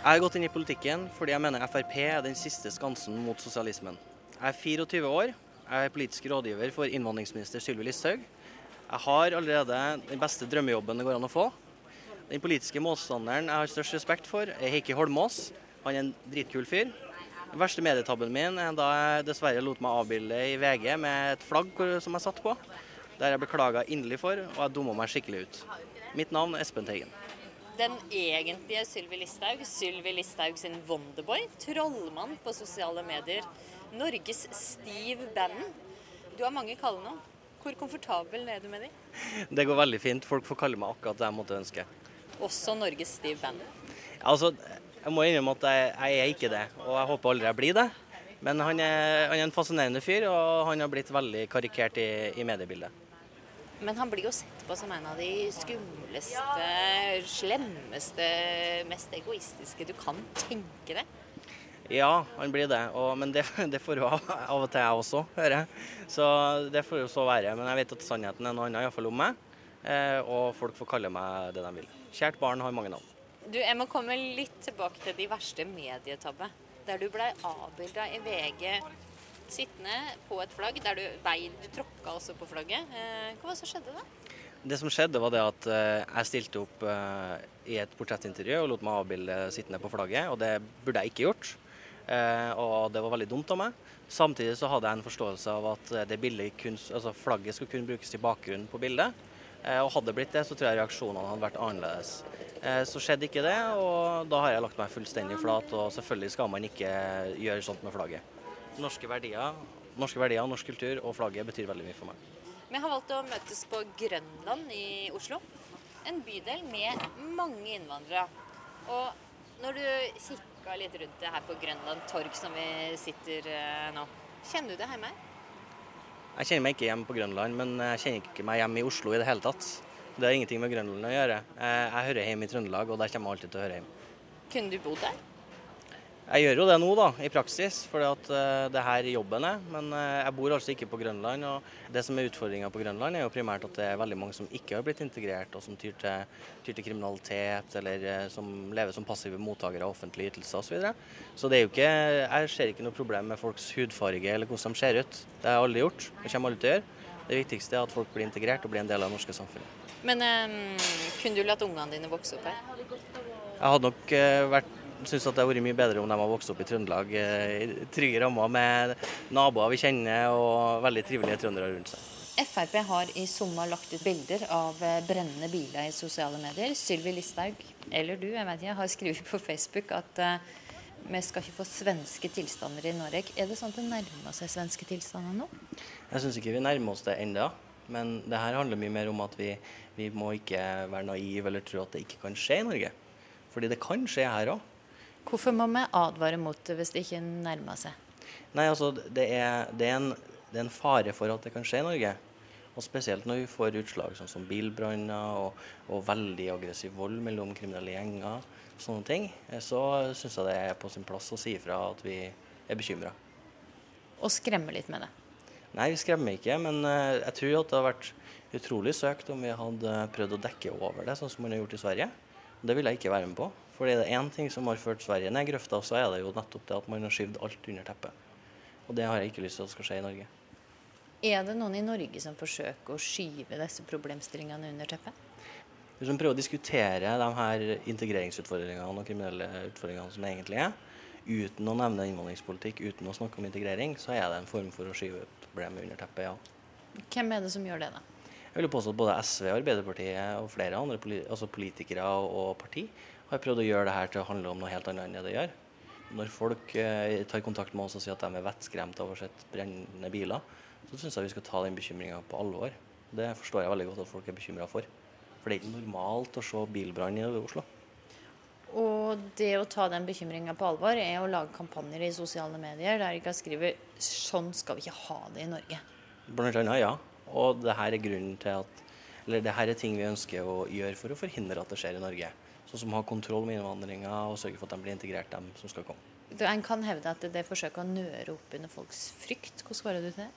Jeg har gått inn i politikken fordi jeg mener Frp er den siste skansen mot sosialismen. Jeg er 24 år, jeg er politisk rådgiver for innvandringsminister Sylvi Listhaug. Jeg har allerede den beste drømmejobben det går an å få. Den politiske motstanderen jeg har størst respekt for, er Heikki Holmås. Han er en dritkul fyr. Den verste medietabben min er da jeg dessverre lot meg avbilde i VG med et flagg som jeg satt på. Der jeg beklaga inderlig for, og jeg dumma meg skikkelig ut. Mitt navn er Espen Teigen den egentlige Sylvi Listhaug, Sylvi Listhaug sin Wonderboy, trollmann på sosiale medier, Norges Steve Bannon. Du har mange kallenavn. Hvor komfortabel er du med dem? Det går veldig fint. Folk får kalle meg akkurat det jeg måtte ønske. Også Norges Steve Bannon? Altså, jeg må innrømme at jeg, jeg, er ikke det, og jeg håper aldri jeg blir det. Men han er, han er en fascinerende fyr, og han har blitt veldig karikert i, i mediebildet. Men han blir jo sett på som en av de skumleste, slemmeste, mest egoistiske du kan tenke deg. Ja, han blir det. Og, men det, det, får jo av, av, og til jeg også høre. Så det får jo så være. Men jeg vet at sannheten er noe annet, iallfall om meg. Eh, og folk får kalle meg det de vil. Kjært barn har mange navn. Du, Jeg må komme litt tilbake til de verste medietabbe. Der du blei avbilda i VG sittende på et flagg der du, du tråkka også på flagget. Eh, hva var det som skjedde da? Det som skjedde var det at eh, jeg stilte opp eh, i et portrettintervju og lot meg avbilde sittende på flagget, og det burde jeg ikke gjort. Og det var veldig dumt av meg. Samtidig så hadde jeg en forståelse av at det kun, altså flagget skulle kun brukes til bakgrunn på bildet. Og hadde det blitt det, så tror jeg reaksjonene hadde vært annerledes. Så skjedde ikke det, og da har jeg lagt meg fullstendig flat. Og selvfølgelig skal man ikke gjøre sånt med flagget norske verdier, norske verdier, norsk kultur og flagget betyr veldig mye for meg. Vi har valgt å møtes på Grønland i Oslo. En bydel med mange innvandrere. Og når du kikka litt rundt det her på Grønland torg som vi sitter eh, nå, kjenner du det hjemme? Jeg kjenner meg ikke hjemme på Grønland, men jeg kjenner ikke meg hjemme i Oslo i det hele tatt. Det har ingenting med Grønland å gjøre. Jeg hører hjemme i Trøndelag, og der kommer jeg alltid til å høre hjemme. Kunne du bodd der? Jeg gjør jo det nå, da, i praksis, at uh, det her jobben er. Men uh, jeg bor altså ikke på Grønland. og Det som er utfordringa på Grønland, er jo primært at det er veldig mange som ikke har blitt integrert, og som tyr til, tyr til kriminalitet, eller uh, som lever som passive mottakere av offentlige ytelser osv. Så, videre. så det er jo ikke, jeg ser ikke noe problem med folks hudfarge eller hvordan de ser ut. Det har aldri gjort, det kommer aldri til å gjøre. Det viktigste er at folk blir integrert og blir en del av det norske samfunnet. Men um, kunne du latt ungene dine vokse opp her? Jeg hadde nok vært syns det hadde vært mye bedre om de hadde vokst opp i Trøndelag eh, i trygge rammer med naboer vi kjenner og veldig trivelige trøndere rundt seg. Frp har i sommer lagt ut bilder av eh, brennende biler i sosiale medier. Sylvi Listhaug, eller du, jeg vet ikke, har skrevet på Facebook at uh, vi skal ikke få svenske tilstander i Norge. Er det sånn at det nærmer seg svenske tilstander nå? Jeg syns ikke vi nærmer oss det ennå. Men det her handler mye mer om at vi, vi må ikke være naive eller tro at det ikke kan skje i Norge. Fordi det kan skje her òg. Hvorfor må vi advare mot det hvis det ikke nærmer seg? Nei, altså, det er, det, er en, det er, en, fare for at det kan skje i Norge. Og Spesielt når vi får utslag sånn som bilbranner og, og, veldig aggressiv vold mellom kriminelle gjenger. sånne ting, Så syns jeg det er på sin plass å si ifra at vi er bekymra. Og skremme litt med det? Nei, vi skremmer ikke. Men eh, jeg tror at det hadde vært utrolig søkt om vi hadde prøvd å dekke over det, sånn som man har gjort i Sverige. Det vil jeg ikke være med på. Fordi det er én ting som har ført Sverige ned grøfta, så er det jo nettopp det at man har skyvd alt under teppet. Og det har jeg ikke lyst til at skal skje i Norge. Er det noen i Norge som forsøker å skyve disse problemstillingene under teppet? Hvis man prøver å diskutere de her integreringsutfordringene og kriminelle utfordringene som det egentlig er, uten å nevne innvandringspolitikk, uten å snakke om integrering, så er det en form for å skyve problemet under teppet, ja. Hvem er det som gjør det, da? Jeg vil påstå at både SV, Arbeiderpartiet og flere andre altså politikere og parti har prøvd å gjøre det her til å handle om noe helt annet enn det det gjør. Når folk eh, tar kontakt med oss og sier at de er vettskremte av å se brennende biler, så syns jeg vi skal ta den bekymringa på alvor. Det forstår jeg veldig godt at folk er bekymra for. For det er ikke normalt å se bilbrann i Oslo. Og det å ta den bekymringa på alvor er å lage kampanjer i sosiale medier der de kan skrive 'sånn skal vi ikke ha det i Norge'. Blant annet, ja. Og det her er grunnen til at Eller det her er ting vi ønsker å gjøre for å forhindre at det skjer i Norge. Sånn som har kontroll med innvandringa og sørger for at de blir integrert, dem som skal komme. En kan hevde at det er forsøk å nøre opp under folks frykt. Hvordan svarer du til det?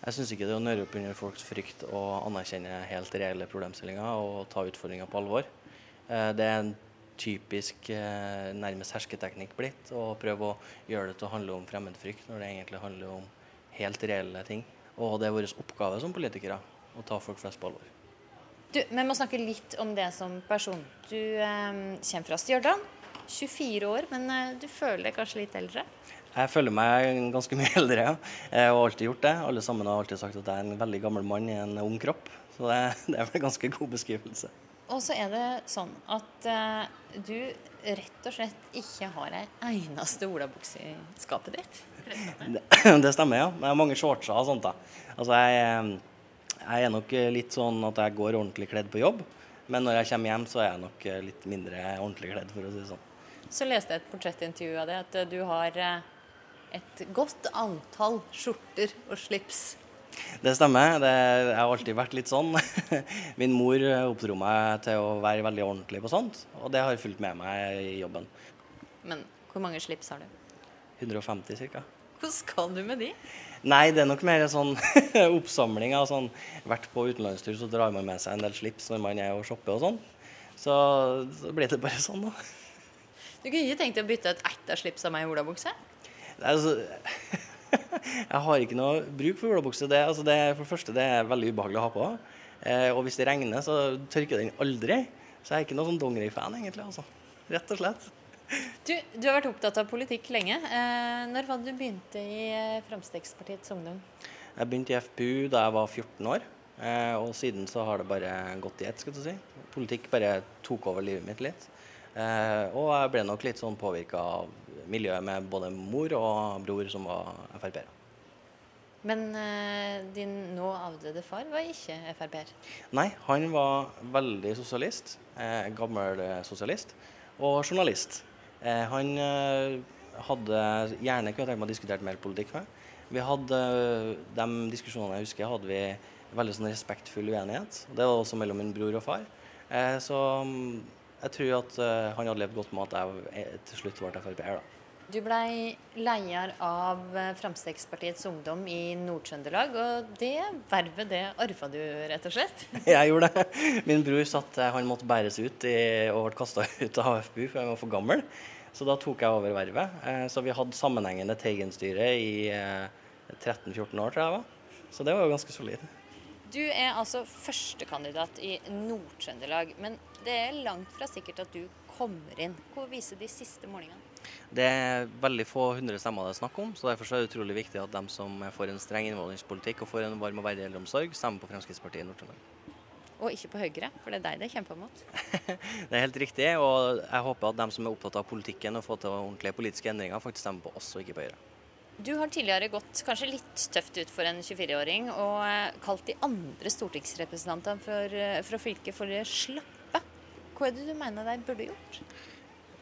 Jeg syns ikke det er å nøre opp under folks frykt å anerkjenne helt reelle problemstillinger og ta utfordringer på alvor. Eh, det er en typisk eh, nærmest hersketeknikk blitt. Å prøve å gjøre det til å handle om fremmedfrykt, når det egentlig handler om helt reelle ting. Og det er vår oppgave som politikere å ta folk flest på alvor. Du, Vi må snakke litt om det som person. Du eh, kommer fra Stjørdal. 24 år, men eh, du føler deg kanskje litt eldre? Jeg føler meg ganske mye eldre, ja. Jeg har alltid gjort det. Alle sammen har alltid sagt at jeg er en veldig gammel mann i en ung kropp. Så det, det er en ganske god beskrivelse. Og så er det sånn at eh, du rett og slett ikke har ei eneste olabukse i skapet ditt? Det, det, stemmer, ja. Jeg har mange shortser og sånt. da. Altså, jeg, jeg, er nok litt sånn at jeg går ordentlig kledd på jobb. Men når jeg kommer hjem, så er jeg nok litt mindre ordentlig kledd, for å si det sånn. Så leste jeg et portrettintervju av det, at du har eh, et godt antall skjorter og slips det stemmer. Det, jeg har alltid vært litt sånn. Min mor oppdro meg til å være veldig ordentlig på sånt, og det har fulgt med meg i jobben. Men hvor mange slips har du? 150 ca. Hvor skal du med de? Nei, det er nok mer sånn oppsamling av sånn Vært på utenlandstur, så drar man med seg en del slips når man er og shopper og sånn. Så, så blir det bare sånn, da. Du kunne ikke tenkt deg å bytte ut ett av slipsene med ei olabukse? Altså, jeg har ikke noe bruk for olabukse. Det, altså det, for det første, det er veldig ubehagelig å ha på. Eh, og hvis det regner, så tørker den aldri. Så jeg er ikke noe sånn dongerifan, egentlig. Altså. Rett og slett. Du, du, har vært opptatt av politikk lenge. Eh, når var det du begynte i eh, Fremskrittspartiets Ungdom? Jeg begynte i FPU da jeg var 14 år. Eh, og siden så har det bare gått i ett, skal du si. Politikk bare tok over livet mitt litt. Eh, og jeg ble nok litt sånn påvirka av miljøet med både mor og bror som var Frp-ere. Men eh, din nå avdøde far var ikke Frp-er? Nei, han var veldig sosialist. Eh, gammel sosialist. Og journalist. Eh, han eh, hadde gjerne kunne tenkt meg å diskutere mer politikk med. Vi hadde De diskusjonene jeg husker, hadde vi veldig sånn respektfull uenighet. Det var også mellom min bror og far. Eh, så mm, jeg tror at eh, han hadde levd godt med at jeg til slutt ble Frp-er. Du blei leder av Fremskrittspartiets Ungdom i Nord-Trøndelag, og det vervet det arva du, rett og slett? Jeg gjorde det. Min bror satt han måtte bæres ut i, og ble kasta ut av AFBU for han var for gammel. Så da tok jeg over vervet. Eh, så vi hadde sammenhengende Teigen-styre i 13-14 eh, år, tror jeg det var. Så det var jo ganske solid. Du er altså førstekandidat i Nord-Trøndelag, men det er langt fra sikkert at du kommer inn. Hvor viser de siste målingene? Det er veldig få hundre stemmer det er snakk om, så derfor er det utrolig viktig at de som får en streng innvandringspolitikk og får en varm og verdig eldreomsorg, stemmer på Fremskrittspartiet i Nord-Trøndelag. Og ikke på Høyre, for det er deg det kjemper mot? det er helt riktig, og jeg håper at de som er opptatt av politikken og får til ordentlige politiske endringer, faktisk stemmer på oss og ikke på Høyre. Du har tidligere gått kanskje litt tøft ut for en 24-åring og eh, kalt de andre stortingsrepresentantene eh, fra fylket for slappe. Hva er det du mener de burde gjort?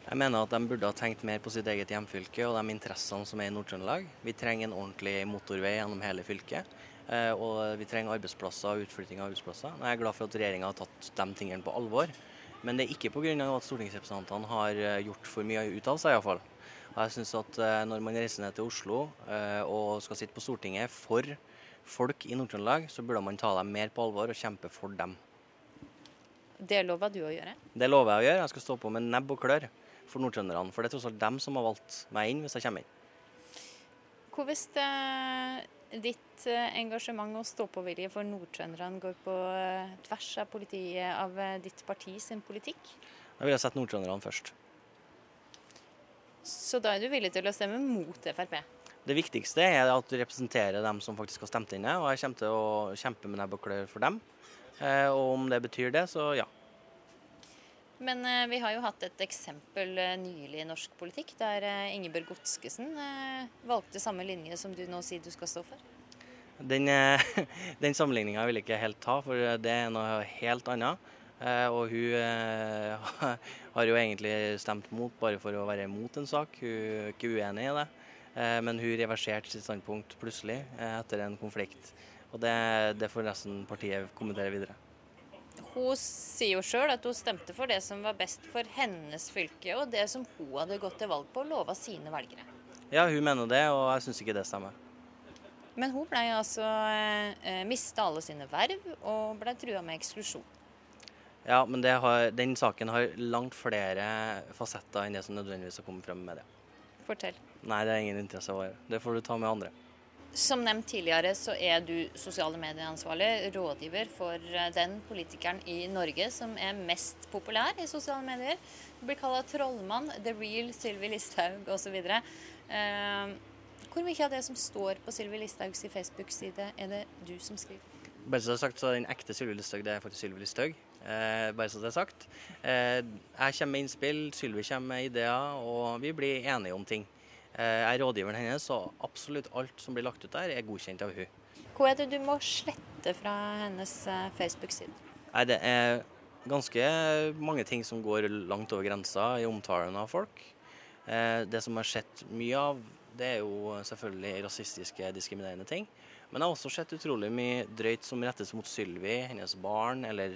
Jeg mener at de burde ha tenkt mer på sitt eget hjemfylke og de interessene som er i Nord-Trøndelag. Vi trenger en ordentlig motorvei gjennom hele fylket. Eh, og vi trenger arbeidsplasser og utflytting av arbeidsplasser. Jeg er glad for at regjeringa har tatt de tingene på alvor. Men det er ikke pga. at stortingsrepresentantene har eh, gjort for mye ut av seg, iallfall. Og jeg synes at eh, når man reiser ned til Oslo og skal sitte på Stortinget for folk i Nord-Trøndelag, så burde man ta dem mer på alvor og kjempe for dem. Det lover du å gjøre? Det lover jeg å gjøre. Jeg skal stå på med nebb og klør for nordtrønderne. For det er tross alt dem som har valgt meg inn hvis jeg kommer inn. Hvordan ditt eh, engasjement og stå-på-vilje for nordtrønderne går på eh, tvers av, politiet, av eh, ditt parti sin politikk? Da vil jeg sette nordtrønderne først. Så da er du villig til å stemme mot Frp? Det viktigste er at du representerer dem som faktisk har stemt inne, og jeg kommer til å kjempe med nebb og klør for dem. Og om det betyr det, så ja. Men eh, vi har jo hatt et eksempel eh, nylig i norsk politikk, der eh, Ingebjørg Godskesen valgte samme linje som du nå sier du skal stå for. Den, den sammenligninga vil jeg ikke helt ta, for det er noe helt annet. Og hun har jo egentlig stemt mot bare for å være imot en sak. Hun er ikke uenig i det. Men hun reverserte sitt standpunkt plutselig etter en konflikt. Og det, det får nesten partiet kommentere videre. Hun sier jo sjøl at hun stemte for det som var best for hennes fylke, og det som hun hadde gått til valg på og lova sine velgere. Ja, hun mener det, og jeg syns ikke det stemmer. Men hun ble altså eh, mista alle sine verv og ble trua med eksklusjon. Ja, men har, den saken har langt flere fasetter enn det som nødvendigvis har kommet frem i media. Fortell. Nei, det er ingen interesse av. Det får du ta med andre. Som nevnt tidligere så er du sosiale medieansvarlig, rådgiver for eh, den politikeren i Norge som er mest populær i sosiale medier. Du blir kalt trollmann, the real Sylvi Listhaug osv. Eh, hvor mye av det som står på Sylvi Listhaugs Facebook-side, er det du som skriver? Bare så det er sagt, så Den ekte Sylvi Listhaug det er faktisk Sylvi Listhaug. Eh, bare så det er sagt. Eh, jeg kommer med innspill, Sylvi kommer med ideer, og vi blir enige om ting. Eh, jeg er rådgiveren hennes, og absolutt alt som blir lagt ut der, er godkjent av hun. Hva er det du må slette fra hennes eh, Facebook-side? Nei, Det er ganske mange ting som går langt over grensa i omtalen av folk. Eh, det som har sett mye av, det er jo selvfølgelig rasistiske, diskriminerende ting. Men jeg har også sett utrolig mye drøyt som rettes mot Sylvi, hennes barn, eller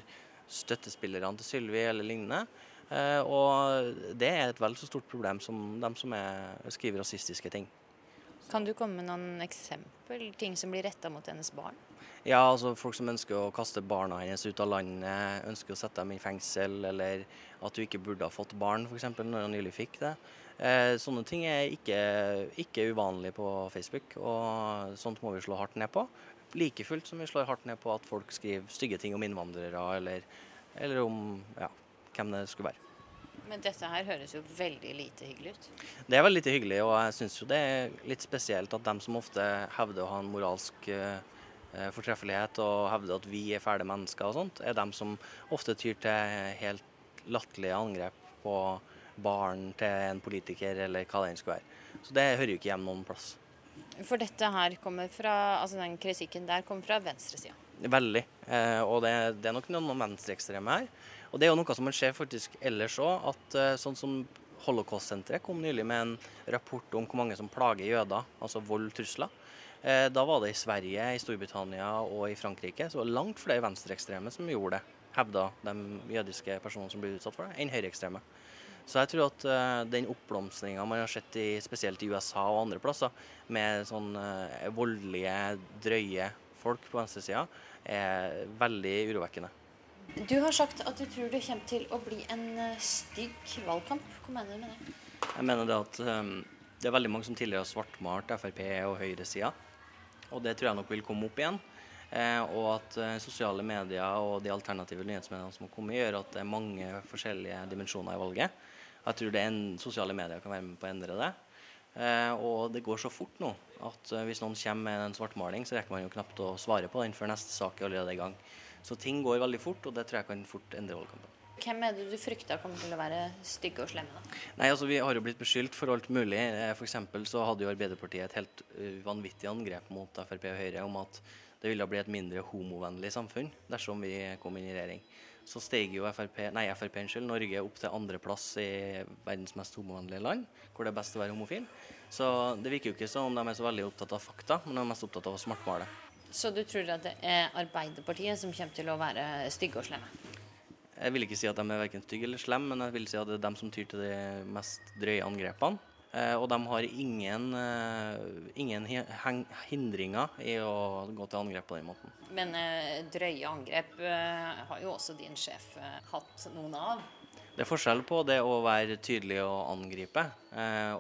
støttespillerne til Sylvi eller lignende. Eh, og det er et vel så stort problem som de som er, skriver rasistiske ting. Kan du komme med noen eksempel, ting som blir retta mot hennes barn? Ja, altså folk som ønsker å kaste barna hennes ut av landet, ønsker å sette dem i fengsel, eller at du ikke burde ha fått barn, f.eks. når han nylig fikk det. Eh, sånne ting er ikke, ikke uvanlig på Facebook, og sånt må vi slå hardt ned på. Like fullt som vi slår hardt ned på at folk skriver stygge ting om innvandrere, eller, eller om ja, hvem det skulle være. Men dette her høres jo veldig lite hyggelig ut. Det er veldig lite hyggelig, og jeg syns jo det er litt spesielt at dem som ofte hevder å ha en moralsk uh, fortreffelighet og hevder at vi er fæle mennesker og sånt, er dem som ofte tyr til helt latterlige angrep på barn til en politiker eller hva det enn skulle være. Så det hører jo ikke hjem noen plass. For dette her kommer fra, altså den kritikken der kommer fra venstresida? Veldig. Eh, og det, det, er nok noen venstreekstreme her. Og det er jo noe som man ser faktisk ellers òg, at eh, sånn som Holocaust-senteret kom nylig med en rapport om hvor mange som plager jøder, altså vold, trusler. Eh, da var det i Sverige, i Storbritannia og i Frankrike så langt flere venstreekstreme som gjorde det, hevda de jødiske personene som ble utsatt for det, enn høyreekstreme. Så jeg tror at uh, den oppblomstringa man har sett i, spesielt i USA og andre plasser, med sånn voldelige, drøye folk på venstresida, er veldig urovekkende. Du har sagt at du tror det kommer til å bli en uh, stygg valgkamp. Hva mener du med det? Jeg mener det at um, det er veldig mange som tidligere har svartmalt Frp og høyresida. Og det tror jeg nok vil komme opp igjen. Eh, og at eh, sosiale medier og de alternative nyhetsmediene som har kommet, gjør at det er mange forskjellige dimensjoner i valget. Jeg tror det en, sosiale medier kan være med på å endre det. Eh, og det går så fort nå at eh, hvis noen kommer med en svartmaling, så rekker man jo knapt å svare på den før neste sak er allerede i gang. Så ting går veldig fort, og det tror jeg kan fort endre valgkampen. Hvem er det du frykter kommer til å være stygge og slemme? da? Nei, altså Vi har jo blitt beskyldt for alt mulig. For F.eks. så hadde jo Arbeiderpartiet et helt uh, vanvittig angrep mot Frp og Høyre om at det ville bli et mindre homovennlig samfunn dersom vi kom inn i regjering så steg jo FRP, nei, FRP unnskyld, Norge opp til andreplass i verdens mest homovennlige land, hvor det er best å være homofil. Så det virker jo ikke som om de er så veldig opptatt av fakta, men de er mest opptatt av å svartmale. Så du tror at det er Arbeiderpartiet som kommer til å være stygge og slemme? Jeg vil ikke si at de er verken stygge eller slemme, men jeg vil si at det er dem som tyr til de mest drøye angrepene. Eh, og de har ingen, eh, ingen hindringer i å gå til angrep på den måten. Men eh, drøye angrep har jo også din sjef hatt noen av? Det er forskjell på det å være tydelig og angripe,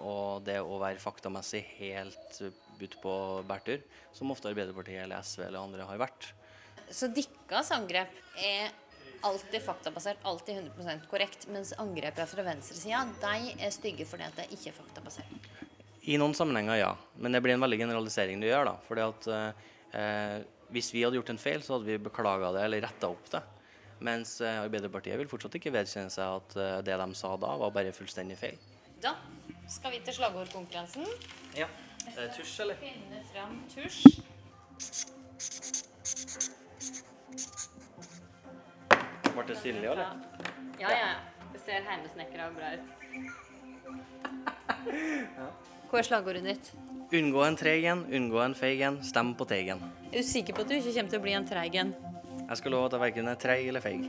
og det å være faktamessig helt ute på bærtur, som ofte Arbeiderpartiet eller SV eller andre har vært. Så deres angrep er alltid faktabasert, alltid 100% korrekt. Mens angrepene fra venstresida de er stygge fordi at det ikke er faktabasert. I noen sammenhenger, ja. Men det blir en veldig generalisering du gjør. da. Fordi at eh, Hvis vi hadde gjort en feil, så hadde vi beklaga det eller retta opp det. Mens eh, Arbeiderpartiet vil fortsatt ikke vedkjenne seg at eh, det de sa da, var bare fullstendig feil. Da skal vi til slagordkonkurransen. Ja. Er det tusj, eller? Finne fram tusj. Ble det stille, eller? Ja, ja. Det ser heimesnekra bra ut. Hva er slagordet ditt? Unngå en treg en, unngå en feig en, stem på teigen. Er du sikker på at du ikke kommer til å bli en treig en? Jeg skal love at jeg verken er treig eller feig.